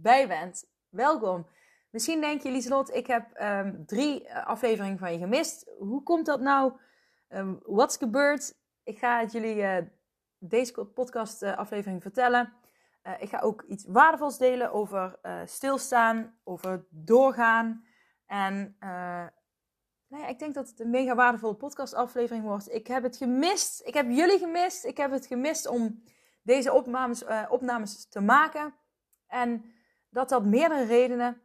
bij bent. Welkom. Misschien denk je, Lieslot, ik heb um, drie eh, afleveringen van je gemist. Hoe komt dat nou? Um, what's gebeurd? Ik ga het jullie uh, deze podcast uh, aflevering vertellen. ik ga ook iets waardevols delen over stilstaan, over doorgaan. En nou ja, ik denk dat het een mega waardevolle podcast aflevering wordt. Ik heb het gemist. Ik heb jullie gemist. Ik heb het gemist om deze opnames, opnames te maken. En dat had meerdere redenen.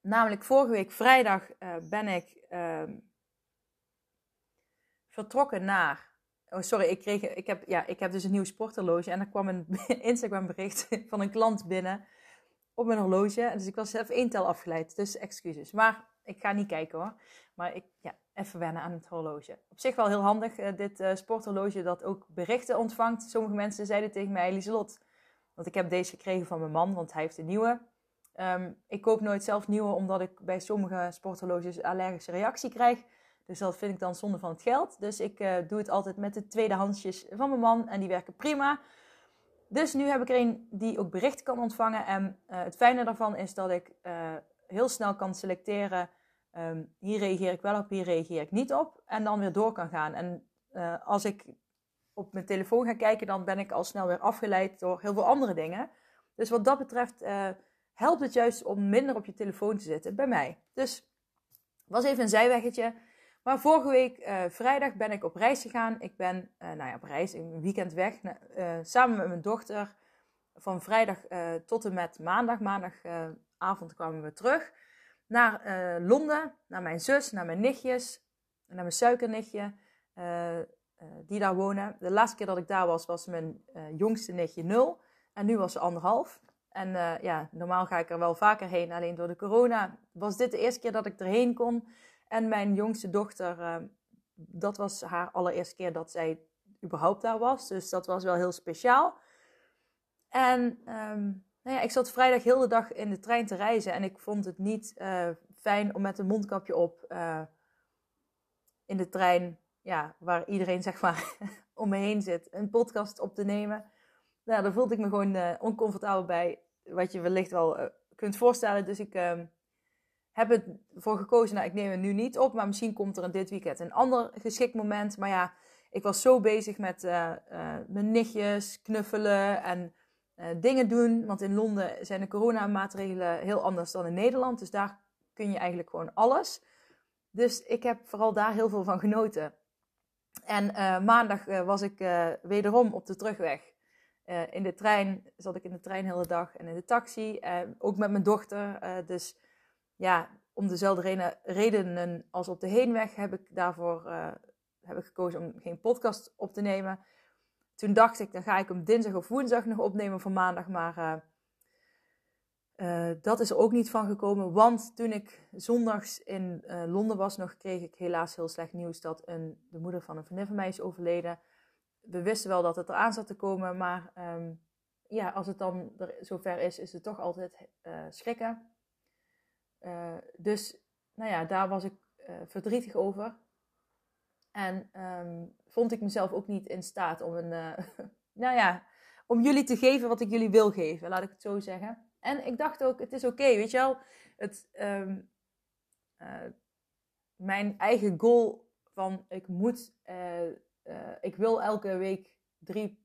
Namelijk vorige week vrijdag uh, ben ik uh, vertrokken naar. Oh, sorry, ik, kreeg, ik, heb, ja, ik heb dus een nieuw sporthorloge. En er kwam een Instagram bericht van een klant binnen op mijn horloge. Dus ik was even één tel afgeleid. Dus excuses. Maar ik ga niet kijken hoor. Maar ik, ja, even wennen aan het horloge. Op zich wel heel handig, uh, dit uh, sporthorloge dat ook berichten ontvangt. Sommige mensen zeiden tegen mij, Lieselot, want ik heb deze gekregen van mijn man, want hij heeft een nieuwe. Um, ik koop nooit zelf nieuwe, omdat ik bij sommige sporthorloges allergische reactie krijg. Dus dat vind ik dan zonde van het geld. Dus ik uh, doe het altijd met de tweedehandsjes van mijn man en die werken prima. Dus nu heb ik er een die ook berichten kan ontvangen. En uh, het fijne daarvan is dat ik uh, heel snel kan selecteren. Um, hier reageer ik wel op, hier reageer ik niet op. En dan weer door kan gaan. En als ik op mijn telefoon ga kijken, dan ben ik al snel weer afgeleid door heel veel andere dingen. Dus wat dat betreft uh, helpt het juist om minder op je telefoon te zitten bij mij. Dus was even een zijweggetje. Maar vorige week uh, vrijdag ben ik op reis gegaan. Ik ben, uh, nou ja, op reis, een weekend weg, samen met mijn dochter. Van vrijdag tot en met maandag. Maandagavond kwamen we terug naar Londen, naar mijn zus, naar mijn nichtjes, naar mijn suikernichtje. Eh, die daar wonen. De laatste keer dat ik daar was, was mijn uh, jongste nichtje nul. En nu was ze anderhalf. En uh, ja, normaal ga ik er wel vaker heen. Alleen door de corona was dit de eerste keer dat ik erheen kon. En mijn jongste dochter, dat was haar allereerste keer dat zij überhaupt daar was. Dus dat was wel heel speciaal. En um, nou ja, ik zat vrijdag heel de dag in de trein te reizen. En ik vond het niet fijn om met een mondkapje op in de trein ja, waar iedereen zeg maar om me heen zit, een podcast op te nemen. Nou, daar voelde ik me gewoon uh, oncomfortabel bij, wat je wellicht wel uh, kunt voorstellen. Dus ik uh, heb het voor gekozen, nou ik neem het nu niet op, maar misschien komt er in dit weekend een ander geschikt moment. Maar ja, ik was zo bezig met eh, mijn nichtjes, knuffelen en dingen doen. Want in Londen zijn de coronamaatregelen heel anders dan in Nederland. Dus daar kun je eigenlijk gewoon alles. Dus ik heb vooral daar heel veel van genoten. En uh, maandag uh, was ik uh, wederom op de terugweg. in de trein zat ik in de trein hele dag en in de taxi. ook met mijn dochter. dus ja, om dezelfde redenen als op de heenweg heb ik daarvoor heb ik gekozen om geen podcast op te nemen. Toen dacht ik, dan ga ik hem dinsdag of woensdag nog opnemen voor maandag. Maar uh, dat is ook niet van gekomen, want toen ik zondags in uh, Londen was nog, kreeg ik helaas heel slecht nieuws dat een, de moeder van een vriendin van mij is overleden. We wisten wel dat het eraan zat te komen, maar um, ja, als het dan er zover is, is het toch altijd uh, schrikken. dus, nou ja, daar was ik verdrietig over. En um, vond ik mezelf ook niet in staat om een, nou ja, om jullie te geven wat ik jullie wil geven, laat ik het zo zeggen. En ik dacht ook, het is oké, weet je wel. Het, um, uh, mijn eigen goal van ik moet, uh, uh, ik wil elke week drie,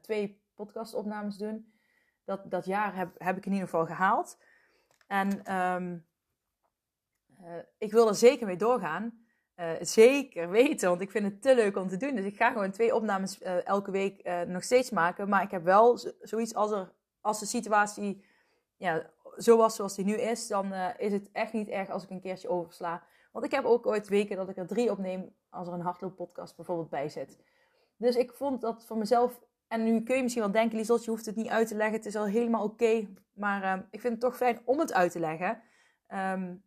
twee podcastopnames doen. Dat, dat jaar heb, heb ik in ieder geval gehaald. En um, ik wil er zeker mee doorgaan. zeker weten, want ik vind het te leuk om te doen. Dus ik ga gewoon twee opnames elke week nog steeds maken. Maar ik heb wel zoiets als er als de situatie ja, zo was zoals die nu is, dan uh, is het echt niet erg als ik een keertje oversla. Want ik heb ook ooit weken dat ik er drie opneem als er een hardlooppodcast bijvoorbeeld bij zit. Dus ik vond dat voor mezelf. En nu kun je misschien wel denken, Lieselt, je hoeft het niet uit te leggen. Het is al helemaal oké. maar uh, ik vind het toch fijn om het uit te leggen. Um,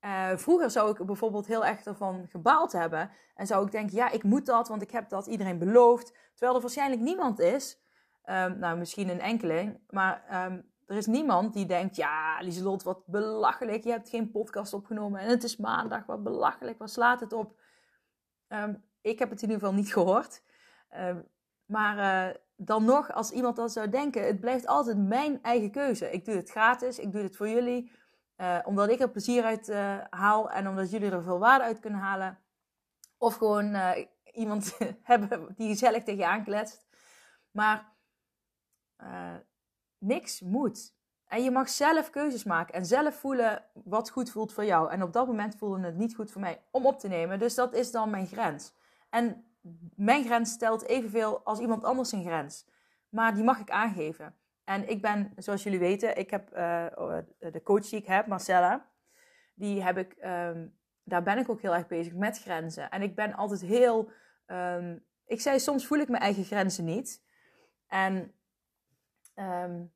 uh, vroeger zou ik bijvoorbeeld heel erg ervan gebaald hebben. En zou ik denken, ja, ik moet dat, want ik heb dat iedereen beloofd. Terwijl er waarschijnlijk niemand is. Um, nou, misschien een enkeling. Maar um, er is niemand die denkt, ja, Lieselot, wat belachelijk. Je hebt geen podcast opgenomen en het is maandag. Wat belachelijk, wat slaat het op? Um, ik heb het in ieder geval niet gehoord. maar uh, dan nog, als iemand dat zou denken, het blijft altijd mijn eigen keuze. Ik doe het gratis, ik doe het voor jullie. Uh, omdat ik er plezier uit uh, haal en omdat jullie er veel waarde uit kunnen halen. Of gewoon iemand hebben die gezellig tegen je aankletst. Maar niks moet. En je mag zelf keuzes maken en zelf voelen wat goed voelt voor jou. En op dat moment voelde het niet goed voor mij om op te nemen. Dus dat is dan mijn grens. En mijn grens stelt evenveel als iemand anders een grens. Maar die mag ik aangeven. En ik ben, zoals jullie weten, ik heb uh, de coach die ik heb, Marcella. Die heb ik, um, daar ben ik ook heel erg bezig met grenzen. En ik ben altijd heel, um, ik zei soms voel ik mijn eigen grenzen niet. En um,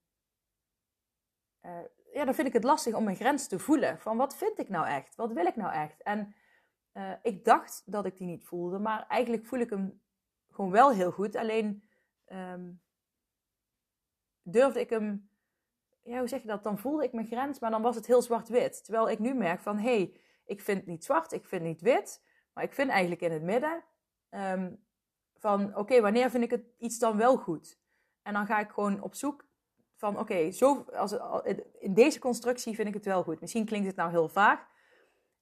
uh, ja, dan vind ik het lastig om mijn grens te voelen. Van wat vind ik nou echt? Wat wil ik nou echt? En uh, ik dacht dat ik die niet voelde, maar eigenlijk voel ik hem gewoon wel heel goed. Alleen um, durfde ik hem, ja, hoe zeg je dat? Dan voelde ik mijn grens, maar dan was het heel zwart-wit. Terwijl ik nu merk van, hé, hey, ik vind niet zwart, ik vind niet wit, maar ik vind eigenlijk in het midden um, van, oké, wanneer vind ik het iets dan wel goed? En dan ga ik gewoon op zoek van, oké, zo als in deze constructie vind ik het wel goed. Misschien klinkt het nou heel vaag,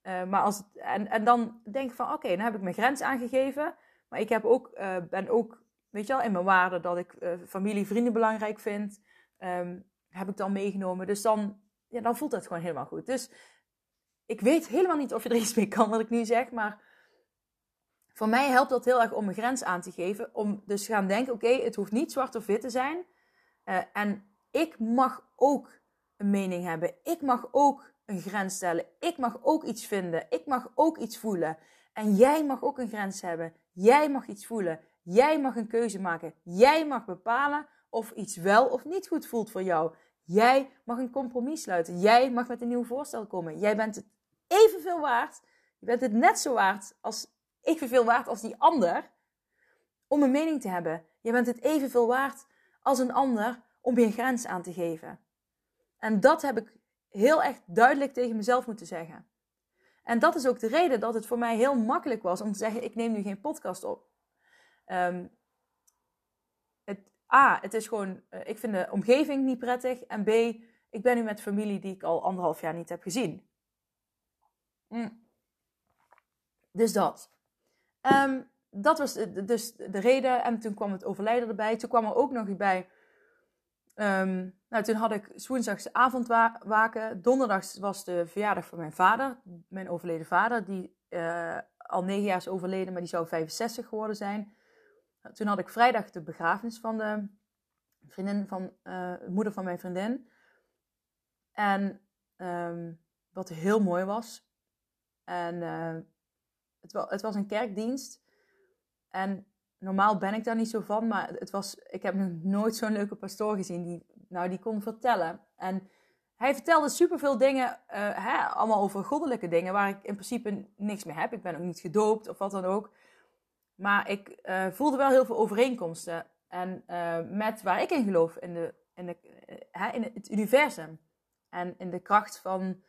uh, maar als het, en, en dan denk ik van, oké, dan heb ik mijn grens aangegeven, maar ik heb ook, uh, ben ook weet je wel, in mijn waarde dat ik uh, familie, vrienden belangrijk vind, um, heb ik dan meegenomen. Dus dan, ja, dan voelt dat gewoon helemaal goed. Dus ik weet helemaal niet of je er iets mee kan wat ik nu zeg, maar voor mij helpt dat heel erg om mijn grens aan te geven. Om dus te gaan denken, oké, het hoeft niet zwart of wit te zijn. Uh, en ik mag ook een mening hebben. Ik mag ook een grens stellen. Ik mag ook iets vinden. Ik mag ook iets voelen. En jij mag ook een grens hebben. Jij mag iets voelen. Jij mag een keuze maken. Jij mag bepalen of iets wel of niet goed voelt voor jou. Jij mag een compromis sluiten. Jij mag met een nieuw voorstel komen. Jij bent het evenveel waard. Je bent het net zo waard als evenveel waard als die ander om een mening te hebben. Je bent het evenveel waard als een ander om je grens aan te geven. En dat heb ik heel echt duidelijk tegen mezelf moeten zeggen. En dat is ook de reden dat het voor mij heel makkelijk was om te zeggen: ik neem nu geen podcast op. Um, het, A, het is gewoon, uh, ik vind de omgeving niet prettig. En B, ik ben nu met familie die ik al anderhalf jaar niet heb gezien. Mm. Dus dat. Um, dat was dus de reden. En toen kwam het overlijden erbij. Toen kwam er ook nog bij. Um, nou, toen had ik woensdags avondwaken. Donderdags was de verjaardag van mijn vader. Mijn overleden vader. Die uh, al negen jaar is overleden, maar die zou 65 geworden zijn. Toen had ik vrijdag de begrafenis van de vriendin van, uh, moeder van mijn vriendin. En um, wat heel mooi was. En uh, het, was, het was een kerkdienst. En normaal ben ik daar niet zo van, maar het was, ik heb nog nooit zo'n leuke pastoor gezien die, nou, die kon vertellen. En hij vertelde superveel dingen, uh, hè, allemaal over goddelijke dingen, waar ik in principe niks mee heb. Ik ben ook niet gedoopt of wat dan ook. Maar ik uh, voelde wel heel veel overeenkomsten. En uh, met waar ik in geloof, in, de, in, de, in het universum. En in de kracht van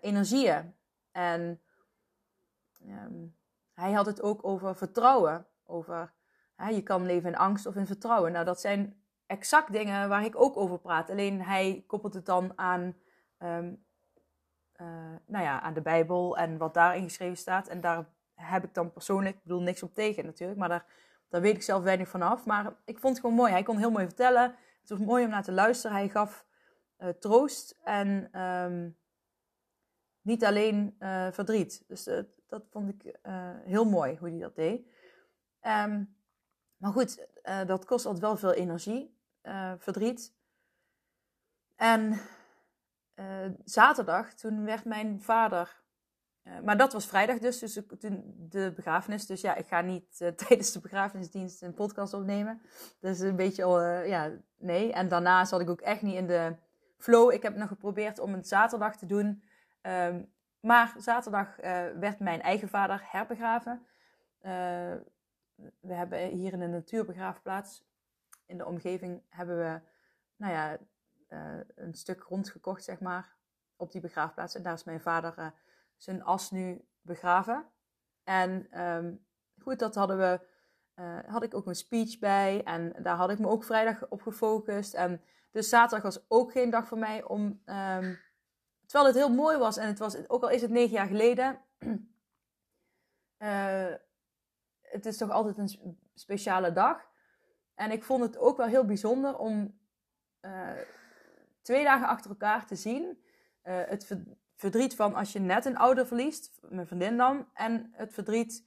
energieën. En um, hij had het ook over vertrouwen. Over je kan leven in angst of in vertrouwen. Nou, dat zijn exact dingen waar ik ook over praat. Alleen hij koppelt het dan aan, um, nou ja, aan de Bijbel en wat daarin geschreven staat. En daar heb ik dan persoonlijk, ik bedoel niks op tegen natuurlijk, maar daar, daar weet ik zelf weinig van af. Maar ik vond het gewoon mooi. Hij kon heel mooi vertellen. Het was mooi om naar te luisteren. Hij gaf uh, troost en um, niet alleen uh, verdriet. Dus uh, dat vond ik heel mooi hoe hij dat deed. Um, maar goed, dat kost altijd wel veel energie, verdriet. En zaterdag, toen werd mijn vader maar dat was vrijdag dus, dus de, de begrafenis. Dus ja, ik ga niet tijdens de begrafenisdienst een podcast opnemen. Dat is een beetje al, ja, nee. En daarna zat ik ook echt niet in de flow. Ik heb nog geprobeerd om het zaterdag te doen. Ehm, maar zaterdag werd mijn eigen vader herbegraven. we hebben hier in een natuurbegraafplaats in de omgeving hebben we, nou ja, uh, een stuk grond gekocht, zeg maar, op die begraafplaats. En daar is mijn vader zijn as nu begraven. En um, goed, dat hadden we, had ik ook een speech bij. En daar had ik me ook vrijdag op gefocust. En dus zaterdag was ook geen dag voor mij om, um, terwijl het heel mooi was. En het was, ook al is het negen jaar geleden, het is toch altijd een speciale dag. En ik vond het ook wel heel bijzonder om uh, twee dagen achter elkaar te zien. Uh, het verdriet van als je net een ouder verliest, mijn vriendin dan, en het verdriet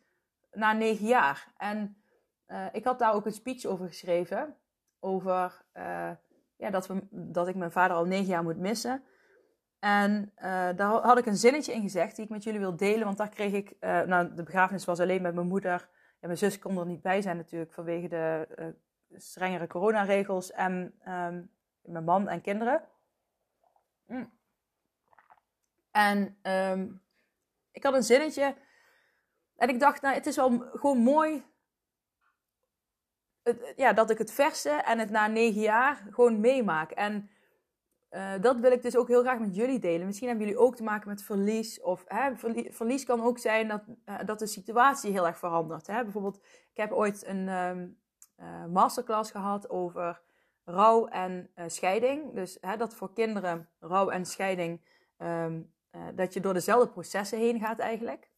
na negen jaar. En uh, ik had daar ook een speech over geschreven. Over ja, dat, we, dat ik mijn vader al negen jaar moet missen. En daar had ik een zinnetje in gezegd die ik met jullie wil delen. Want daar kreeg ik, nou de begrafenis was alleen met mijn moeder. Ja, mijn zus kon er niet bij zijn natuurlijk vanwege de strengere coronaregels en um, mijn man en kinderen. Mm. En um, ik had een zinnetje. En ik dacht, nou, het is wel gewoon mooi. Ja, dat ik het verse en het na negen jaar gewoon meemaak. En uh, dat wil ik dus ook heel graag met jullie delen. Misschien hebben jullie ook te maken met verlies. Of hè, verlies kan ook zijn dat, uh, dat de situatie heel erg verandert. Hè? Bijvoorbeeld, ik heb ooit een, um, uh, masterclass gehad over rouw en scheiding. Dus hè, dat voor kinderen rouw en scheiding, uh, dat je door dezelfde processen heen gaat eigenlijk.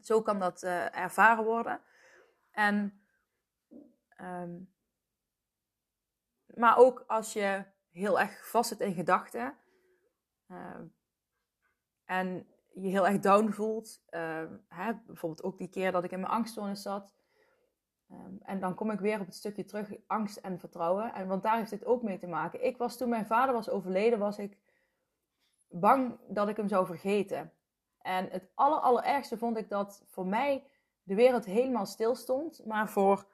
Zo kan dat ervaren worden. En, um, maar ook als je heel erg vast zit in gedachten en je heel erg down voelt. Hè, bijvoorbeeld ook die keer dat ik in mijn angststoornis zat. Um, en dan kom ik weer op het stukje terug, angst en vertrouwen. En, want daar heeft dit ook mee te maken. Ik was toen mijn vader was overleden, was ik bang dat ik hem zou vergeten. En het aller, allerergste vond ik dat voor mij de wereld helemaal stil stond. Maar voor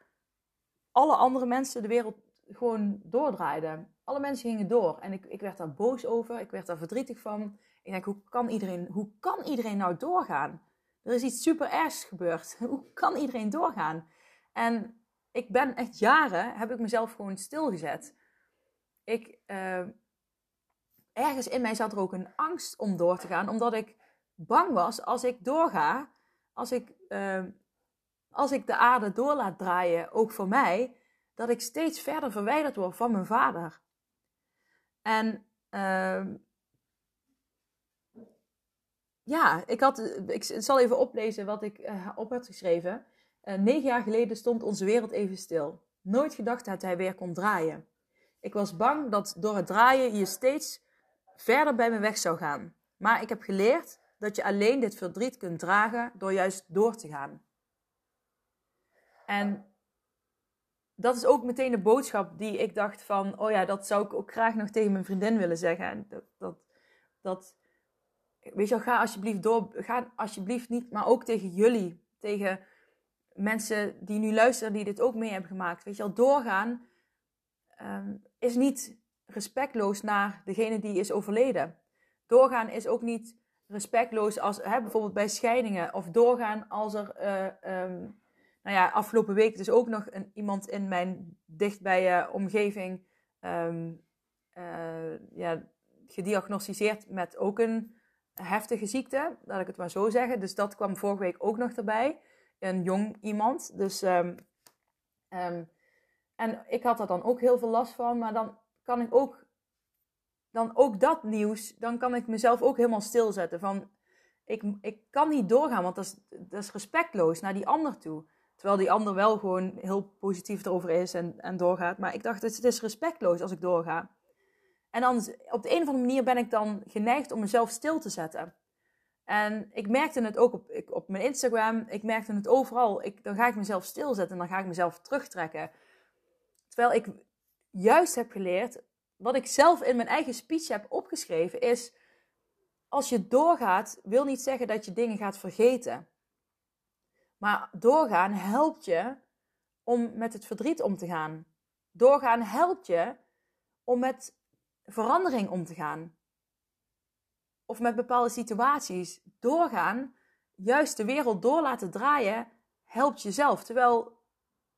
alle andere mensen de wereld gewoon doordraaide. Alle mensen gingen door. En ik, ik werd daar boos over. Ik werd daar verdrietig van. Ik denk, hoe kan iedereen, hoe kan iedereen nou doorgaan? Er is iets super ergs gebeurd. Hoe kan iedereen doorgaan? En ik ben echt jaren, heb ik mezelf gewoon stilgezet. Ik, uh, ergens in mij zat er ook een angst om door te gaan, omdat ik bang was als ik doorga, als ik, uh, als ik de aarde door laat draaien, ook voor mij, dat ik steeds verder verwijderd word van mijn vader. En uh, ja, ik, had, ik zal even oplezen wat ik uh, op had geschreven. Uh, negen jaar geleden stond onze wereld even stil. Nooit gedacht dat hij weer kon draaien. Ik was bang dat door het draaien je steeds verder bij me weg zou gaan. Maar ik heb geleerd dat je alleen dit verdriet kunt dragen door juist door te gaan. En dat is ook meteen de boodschap die ik dacht van, oh ja, dat zou ik ook graag nog tegen mijn vriendin willen zeggen. Dat, dat, dat weet je wel, ga alsjeblieft door, ga alsjeblieft niet, maar ook tegen jullie, tegen mensen die nu luisteren, die dit ook mee hebben gemaakt. Weet je wel, doorgaan um, is niet respectloos naar degene die is overleden. Doorgaan is ook niet respectloos als hè, bijvoorbeeld bij scheidingen. Of doorgaan als er, uh, um, nou ja, afgelopen week dus ook nog een, iemand in mijn dichtbije omgeving um, uh, ja, gediagnosticeerd met ook een heftige ziekte. Laat ik het maar zo zeggen. Dus dat kwam vorige week ook nog erbij een jong iemand. Dus, um, um, en ik had er dan ook heel veel last van. Maar dan kan ik ook, dan ook dat nieuws, dan kan ik mezelf ook helemaal stilzetten. Van, ik, ik kan niet doorgaan, want dat is, dat is respectloos naar die ander toe. Terwijl die ander wel gewoon heel positief erover is en, en doorgaat. Maar ik dacht, het is respectloos als ik doorga. En dan op de een of andere manier ben ik dan geneigd om mezelf stil te zetten. En ik merkte het ook op, ik, op mijn Instagram. Ik merkte het overal. Ik, dan ga ik mezelf stilzetten en dan ga ik mezelf terugtrekken. Terwijl ik juist heb geleerd wat ik zelf in mijn eigen speech heb opgeschreven is: als je doorgaat, wil niet zeggen dat je dingen gaat vergeten. Maar doorgaan helpt je om met het verdriet om te gaan. Doorgaan helpt je om met verandering om te gaan. Of met bepaalde situaties. Doorgaan, juist de wereld door laten draaien, helpt jezelf. Terwijl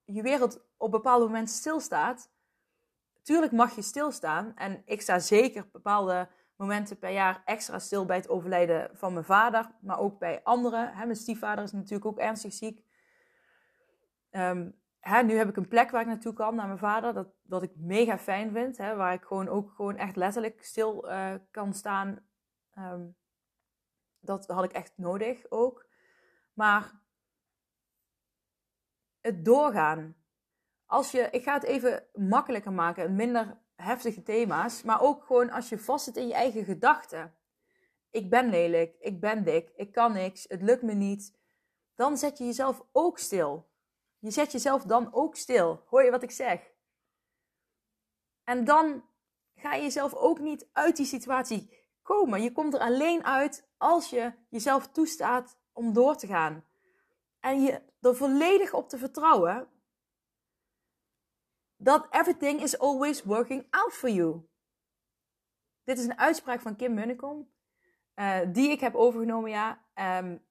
je wereld op bepaalde momenten stilstaat. Tuurlijk mag je stilstaan. En ik sta zeker bepaalde momenten per jaar extra stil bij het overlijden van mijn vader. Maar ook bij anderen. mijn stiefvader is natuurlijk ook ernstig ziek. Um, hè, nu heb ik een plek waar ik naartoe kan, naar mijn vader, dat, wat ik mega fijn vind. Hè, waar ik gewoon ook gewoon echt letterlijk stil uh, kan staan. Um, dat had ik echt nodig ook. Maar het doorgaan. Als je, ik ga het even makkelijker maken, minder heftige thema's. Maar ook gewoon als je vastzit in je eigen gedachten. Ik ben lelijk, ik ben dik, ik kan niks, het lukt me niet. Dan zet je jezelf ook stil. Je zet jezelf dan ook stil. Hoor je wat ik zeg? En dan ga je jezelf ook niet uit die situatie komen. Je komt er alleen uit als je jezelf toestaat om door te gaan. En je er volledig op te vertrouwen dat everything is always working out for you. Dit is een uitspraak van Kim Munnekom, uh, die ik heb overgenomen, ja. Um,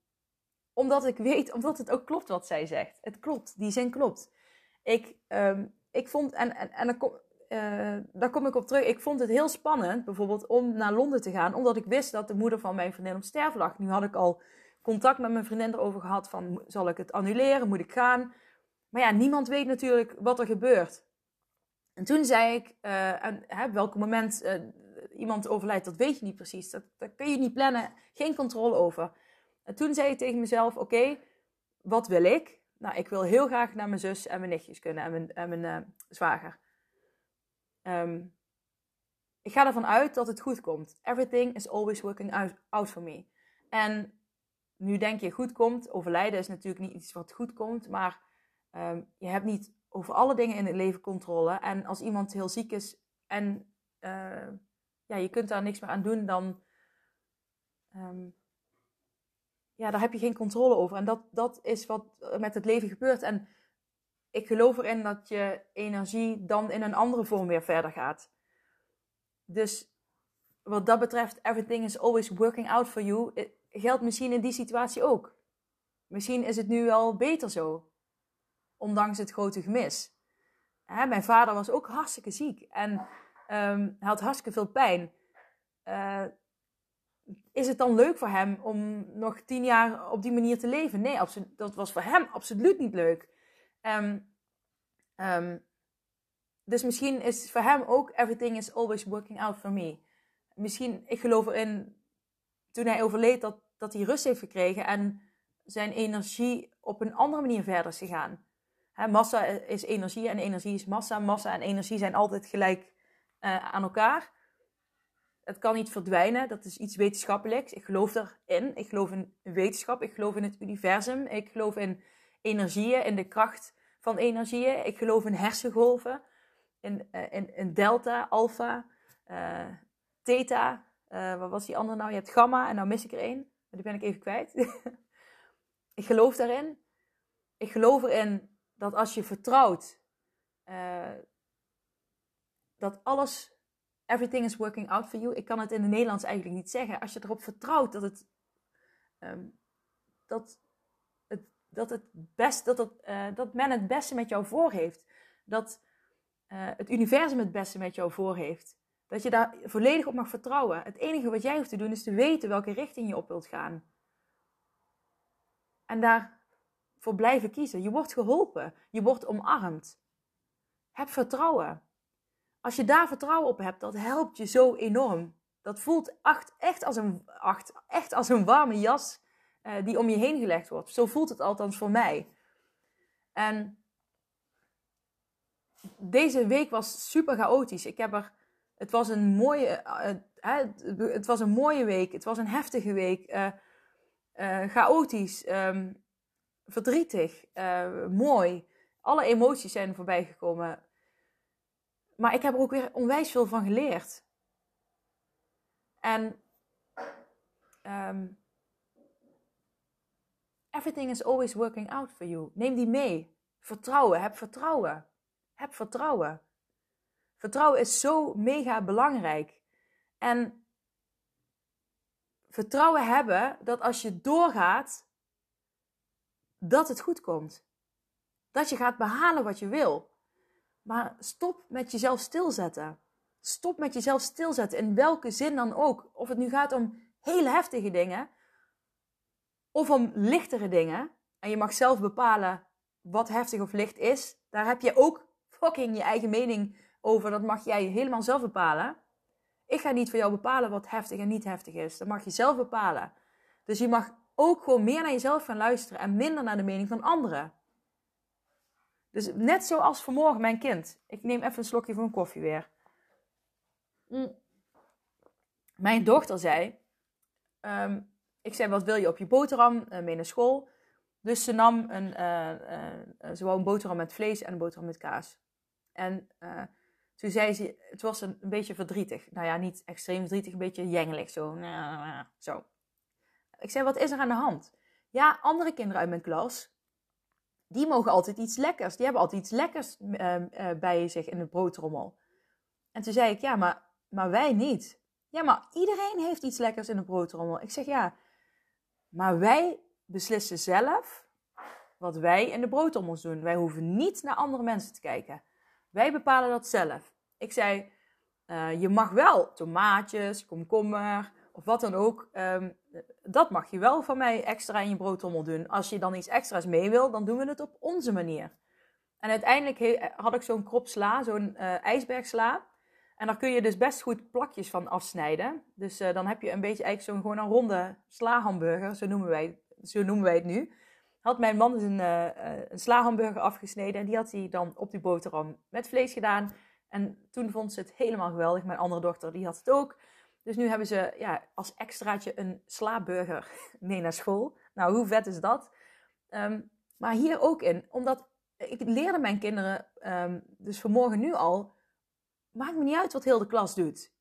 omdat ik weet, omdat het ook klopt wat zij zegt. Het klopt, die zin klopt. Ik, um, ik vond, en, en, en dan kom, uh, daar kom ik op terug. Ik vond het heel spannend, bijvoorbeeld, om naar Londen te gaan. Omdat ik wist dat de moeder van mijn vriendin op sterven lag. Nu had ik al contact met mijn vriendin erover gehad van, zal ik het annuleren? Moet ik gaan? Maar ja, niemand weet natuurlijk wat er gebeurt. En toen zei ik, en, hè, welk moment uh, iemand overlijdt, dat weet je niet precies. Dat, dat kun je niet plannen. Geen controle over. En toen zei ik tegen mezelf: Oké, wat wil ik? Nou, ik wil heel graag naar mijn zus en mijn nichtjes kunnen en mijn, en mijn uh, zwager. Um, ik ga ervan uit dat het goed komt. Everything is always working out, for me. En nu denk je goed komt. Overlijden is natuurlijk niet iets wat goed komt. Maar um, je hebt niet over alle dingen in het leven controle. En als iemand heel ziek is en uh, ja, je kunt daar niks meer aan doen, dan um, ja, daar heb je geen controle over. En dat, dat is wat met het leven gebeurt. En ik geloof erin dat je energie dan in een andere vorm weer verder gaat. Dus wat dat betreft, everything is always working out for you. Geldt misschien in die situatie ook. Misschien is het nu wel beter zo. Ondanks het grote gemis. Hè, mijn vader was ook hartstikke ziek. En hij had hartstikke veel pijn. Uh, is het dan leuk voor hem om nog tien jaar op die manier te leven? Nee, dat was voor hem absoluut niet leuk. Um, um, dus misschien is voor hem ook everything is always working out for me. Misschien, ik geloof erin, toen hij overleed, dat, dat hij rust heeft gekregen en zijn energie op een andere manier verder is gegaan. Massa is energie en energie is massa. Massa en energie zijn altijd gelijk uh, aan elkaar het kan niet verdwijnen. Dat is iets wetenschappelijks. Ik geloof erin. Ik geloof in wetenschap. Ik geloof in het universum. Ik geloof in energieën, in de kracht van energieën. Ik geloof in hersengolven. In, uh, in, delta, alpha, uh, theta. Uh, wat was die andere nou? Je hebt gamma en nou mis ik er één. Maar die ben ik even kwijt. ik geloof daarin. Ik geloof erin dat als je vertrouwt dat alles everything is working out for you. Ik kan het in het Nederlands eigenlijk niet zeggen. Als je erop vertrouwt dat het, um, dat, het, dat, het best, dat, het, uh, dat men het beste met jou voor heeft. Dat uh, het universum het beste met jou voor heeft. Dat je daar volledig op mag vertrouwen. Het enige wat jij hoeft te doen is te weten welke richting je op wilt gaan. En daarvoor blijven kiezen. Je wordt geholpen. Je wordt omarmd. Heb vertrouwen. Als je daar vertrouwen op hebt, dat helpt je zo enorm. Dat voelt echt, als een, echt als een warme jas uh, die om je heen gelegd wordt. Zo voelt het althans voor mij. En deze week was super chaotisch. Ik heb er, het was een mooie, uh, uh, het was een mooie week. Het was een heftige week. chaotisch, um, verdrietig, mooi. Alle emoties zijn voorbij gekomen Maar ik heb er ook weer onwijs veel van geleerd. En um, everything is always working out for you. Neem die mee. Vertrouwen, heb vertrouwen. Heb vertrouwen. Vertrouwen is zo mega belangrijk. En vertrouwen hebben dat als je doorgaat, dat het goed komt. Dat je gaat behalen wat je wil. Maar stop met jezelf stilzetten. Stop met jezelf stilzetten, in welke zin dan ook. Of het nu gaat om hele heftige dingen of om lichtere dingen. En je mag zelf bepalen wat heftig of licht is. Daar heb je ook fucking je eigen mening over. Dat mag jij helemaal zelf bepalen. Ik ga niet voor jou bepalen wat heftig en niet heftig is. Dat mag je zelf bepalen. Dus je mag ook gewoon meer naar jezelf gaan luisteren en minder naar de mening van anderen. Dus net zoals vanmorgen mijn kind. Ik neem even een slokje van koffie weer. Mm. Mijn dochter zei: ehm, Ik zei, wat wil je op je boterham uh, mee naar school? Dus ze nam een, uh, ze wou een boterham met vlees en een boterham met kaas. En toen zei ze, het was een, een, beetje verdrietig. Nou ja, niet extreem verdrietig, een beetje jengelig. Zo. zo. Ik zei, wat is er aan de hand? Ja, andere kinderen uit mijn klas, die mogen altijd iets lekkers. Die hebben altijd iets lekkers bij zich in de broodrommel. En toen zei ik, ja, maar maar wij niet. Ja, maar iedereen heeft iets lekkers in de broodrommel. Ik zeg ja, maar wij beslissen zelf wat wij in de broodrommels doen. Wij hoeven niet naar andere mensen te kijken. Wij bepalen dat zelf. Ik zei, uh, je mag wel tomaatjes, komkommer of wat dan ook. Um, dat mag je wel van mij extra in je broodrommel doen. Als je dan iets extra's mee wil, dan doen we het op onze manier. En uiteindelijk had ik zo'n krop sla, zo'n uh, ijsbergsla. En daar kun je dus best goed plakjes van afsnijden. Dus uh, dan heb je een beetje eigenlijk zo'n gewoon een ronde sla-hamburger, zo noemen wij, zo noemen wij het nu. Had mijn man dus een, uh, een afgesneden en die had hij dan op die boterham met vlees gedaan. En toen vond ze het helemaal geweldig. Mijn andere dochter die had het ook. Dus nu hebben ze ja, als extraatje een sla-burger mee naar school. Nou, hoe vet is dat? Um, maar hier ook in, omdat ik leerde mijn kinderen um, dus vanmorgen nu al maakt me niet uit wat heel de klas doet.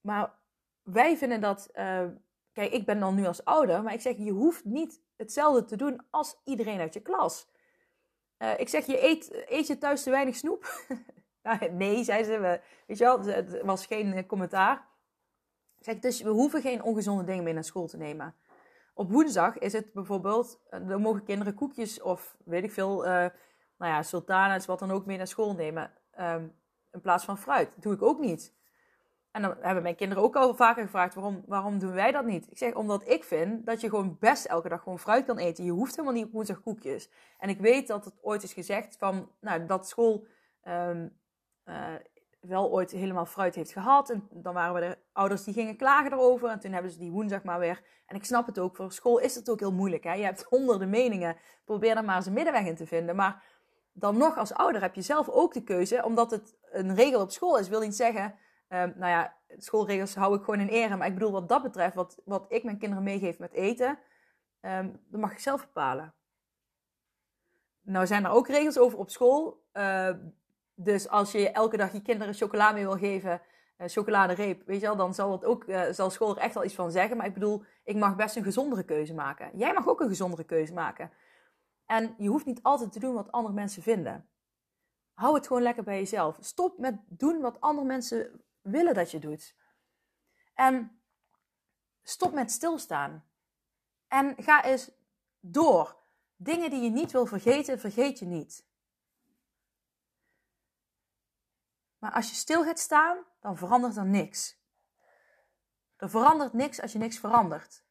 Maar wij vinden dat. Uh, kijk, ik ben dan nu als ouder, maar ik zeg: je hoeft niet hetzelfde te doen als iedereen uit je klas. Uh, ik zeg: je eet, eet je thuis te weinig snoep? nee, zei ze. We, weet je wel, het was geen eh, commentaar. Ik zeg: dus we hoeven geen ongezonde dingen mee naar school te nemen. Op woensdag is het bijvoorbeeld, dan mogen kinderen koekjes of weet ik veel, uh, nou ja, sultanas, wat dan ook mee naar school nemen. Um, in plaats van fruit. Dat doe ik ook niet. En dan hebben mijn kinderen ook al vaker gevraagd: waarom, waarom doen wij dat niet? Ik zeg omdat ik vind dat je gewoon best elke dag gewoon fruit kan eten. Je hoeft helemaal niet op woensdag koekjes. En ik weet dat het ooit is gezegd van nou, dat school um, uh, wel ooit helemaal fruit heeft gehad. En dan waren we de ouders die gingen klagen erover. En toen hebben ze die woensdag maar weer. En ik snap het ook, voor school is het ook heel moeilijk. Hè? Je hebt honderden meningen. Probeer er maar eens een middenweg in te vinden. Maar dan nog als ouder heb je zelf ook de keuze, omdat het een regel op school is, wil niet zeggen, um, nou ja, schoolregels hou ik gewoon in ere. Maar ik bedoel, wat dat betreft, wat, wat ik mijn kinderen meegeef met eten, um, dat mag ik zelf bepalen. Nou zijn er ook regels over op school. Uh, dus als je elke dag je kinderen chocola mee wil geven, uh, chocoladereep, weet je wel, dan zal, het ook, uh, zal school er echt wel iets van zeggen. Maar ik bedoel, ik mag best een gezondere keuze maken. Jij mag ook een gezondere keuze maken. En je hoeft niet altijd te doen wat andere mensen vinden. Hou het gewoon lekker bij jezelf. Stop met doen wat andere mensen willen dat je doet. En stop met stilstaan. En ga eens door. Dingen die je niet wil vergeten, vergeet je niet. Maar als je stil gaat staan, dan verandert er niks. Er verandert niks als je niks verandert.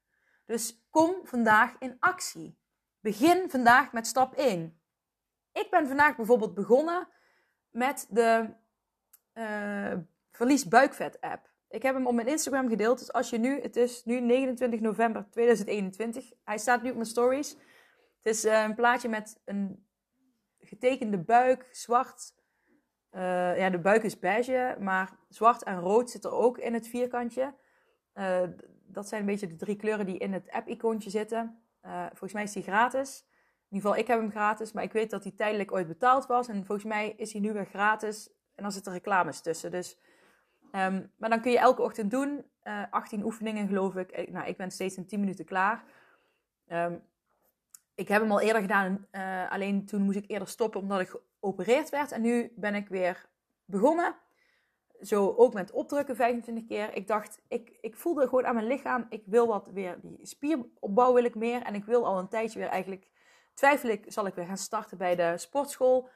Dus kom vandaag in actie. Begin vandaag met stap 1. Ik ben vandaag bijvoorbeeld begonnen met de uh, Verlies Buikvet app. Ik heb hem op mijn Instagram gedeeld. Dus als je nu, het is nu 29 november 2021. Hij staat nu op mijn stories. Het is uh, een plaatje met een getekende buik, zwart. Uh, ja, de buik is beige, maar zwart en rood zit er ook in het vierkantje. dat zijn een beetje de drie kleuren die in het app-icoontje zitten. Uh, volgens mij is die gratis. In ieder geval, ik heb hem gratis, maar ik weet dat hij tijdelijk ooit betaald was. En volgens mij is hij nu weer gratis. En dan zitten reclames tussen. Dus, ehm, maar dan kun je elke ochtend doen. 18 oefeningen geloof ik. Nou, ik ben steeds in 10 minuten klaar. Um, ik heb hem al eerder gedaan, alleen toen moest ik eerder stoppen omdat ik geopereerd werd. En nu ben ik weer begonnen. Zo ook met opdrukken 25 keer. Ik dacht, ik, ik voelde gewoon aan mijn lichaam, ik wil wat weer, die spieropbouw wil ik meer. En ik wil al een tijdje weer eigenlijk, twijfel ik, zal ik weer gaan starten bij de sportschool.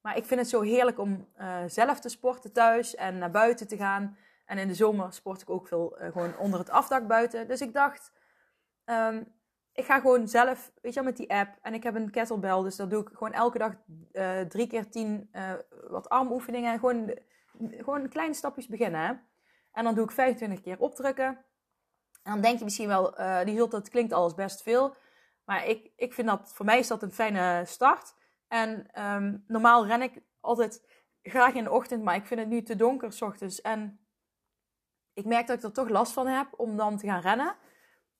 Maar ik vind het zo heerlijk om uh, zelf te sporten thuis en naar buiten te gaan. En in de zomer sport ik ook veel uh, gewoon onder het afdak buiten. Dus ik dacht, um, ik ga gewoon zelf, weet je wel, met die app. En ik heb een kettlebell, dus dat doe ik gewoon elke dag uh, drie keer tien uh, wat armoefeningen. Gewoon, gewoon kleine stapjes beginnen. Hè? En dan doe ik 25 keer opdrukken. En dan denk je misschien wel, uh, die zult, dat klinkt alles best veel. Maar ik, ik vind dat, voor mij is dat een fijne start. En um, normaal ren ik altijd graag in de ochtend, maar ik vind het nu te donker s ochtends. En ik merk dat ik er toch last van heb om dan te gaan rennen.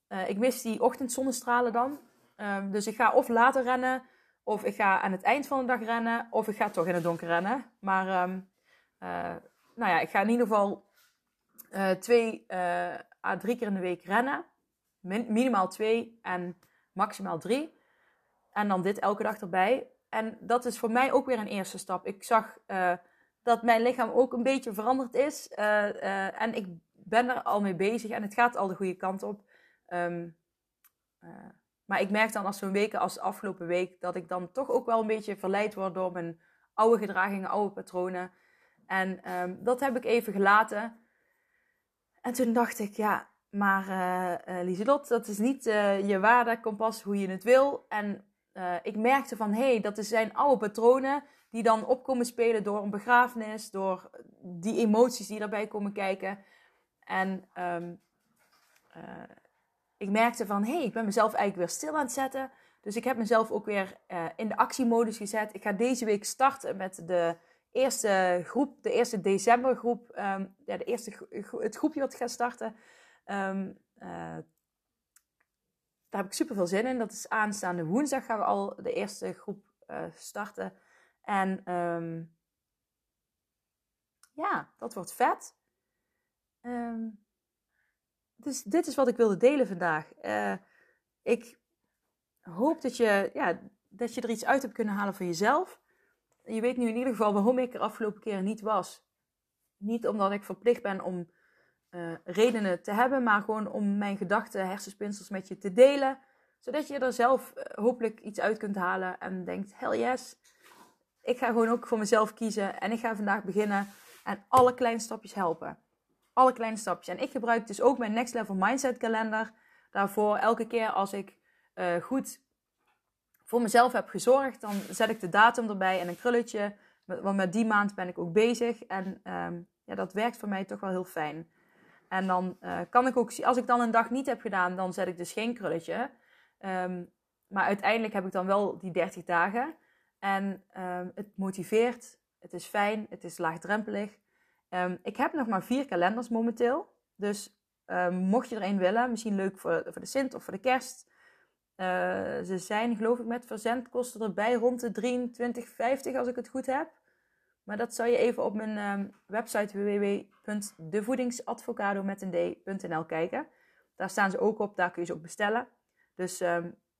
Uh, ik mis die ochtendzonnestralen dan. Um, dus ik ga of later rennen, of ik ga aan het eind van de dag rennen, of ik ga toch in het donker rennen. Maar um, uh, nou ja, ik ga in ieder geval uh, twee à drie keer in de week rennen. Min minimaal twee en maximaal drie. En dan dit elke dag erbij. En dat is voor mij ook weer een eerste stap. Ik zag dat mijn lichaam ook een beetje veranderd is. en ik ben er al mee bezig en het gaat al de goede kant op. Um, uh, maar ik merk dan als zo'n weken als afgelopen week dat ik dan toch ook wel een beetje verleid word door mijn oude gedragingen, oude patronen. En um, dat heb ik even gelaten. En toen dacht ik, ja, maar uh, Lieselot, dat is niet uh, je waardekompas hoe je het wil. En ik merkte van, hé, hey, dat zijn oude patronen die dan opkomen spelen door een begrafenis, door die emoties die daarbij komen kijken. En um, ik merkte van, hé, hey, ik ben mezelf eigenlijk weer stil aan het zetten. Dus ik heb mezelf ook weer uh, in de actiemodus gezet. Ik ga deze week starten met de eerste groep, de eerste decembergroep. Um, ja, de eerste, het groepje wat ik ga starten. Um, uh, daar heb ik super veel zin in. Dat is aanstaande woensdag gaan we al de eerste groep uh, starten. En um, ja, dat wordt vet. Um, dus dit is wat ik wilde delen vandaag. Uh, ik hoop dat je, ja, dat je er iets uit hebt kunnen halen voor jezelf. Je weet nu in ieder geval waarom ik er afgelopen keer niet was. Niet omdat ik verplicht ben om uh, redenen te hebben, maar gewoon om mijn gedachten, hersenspinsels met je te delen. Zodat je er zelf uh, hopelijk iets uit kunt halen en denkt, hell yes. Ik ga gewoon ook voor mezelf kiezen en ik ga vandaag beginnen en alle kleine stapjes helpen. Alle kleine stapjes. En ik gebruik dus ook mijn Next Level Mindset kalender. Daarvoor elke keer als ik uh, goed voor mezelf heb gezorgd, dan zet ik de datum erbij en een krulletje. Want met die maand ben ik ook bezig. En um, ja, dat werkt voor mij toch wel heel fijn. En dan uh, kan ik ook, als ik dan een dag niet heb gedaan, dan zet ik dus geen krulletje. Um, maar uiteindelijk heb ik dan wel die 30 dagen. En um, het motiveert, het is fijn, het is laagdrempelig. Um, ik heb nog maar vier kalenders momenteel. Dus um, mocht je er een willen, misschien leuk voor, voor de Sint of voor de Kerst. Uh, ze zijn, geloof ik, met verzendkosten erbij rond de 23,50 als ik het goed heb. Maar dat zou je even op mijn um, website www.devoedingsadvocado.nl kijken. Daar staan ze ook op, daar kun je ze ook bestellen. Dus,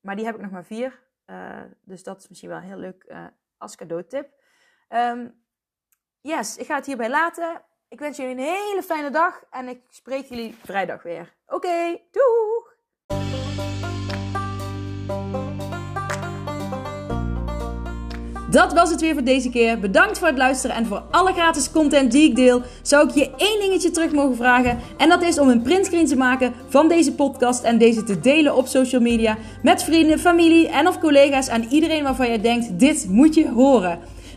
maar die heb ik nog maar vier. Uh, dus dat is misschien wel heel leuk uh, als cadeautip. Um, yes, ik ga het hierbij laten. Ik wens jullie een hele fijne dag en ik spreek jullie vrijdag weer. Oké, doeg! Dat was het weer voor deze keer. Bedankt voor het luisteren en voor alle gratis content die ik deel. Zou ik je één dingetje terug mogen vragen? En dat is om een printscreen te maken van deze podcast en deze te delen op social media met vrienden, familie en of collega's en iedereen waarvan je denkt: dit moet je horen.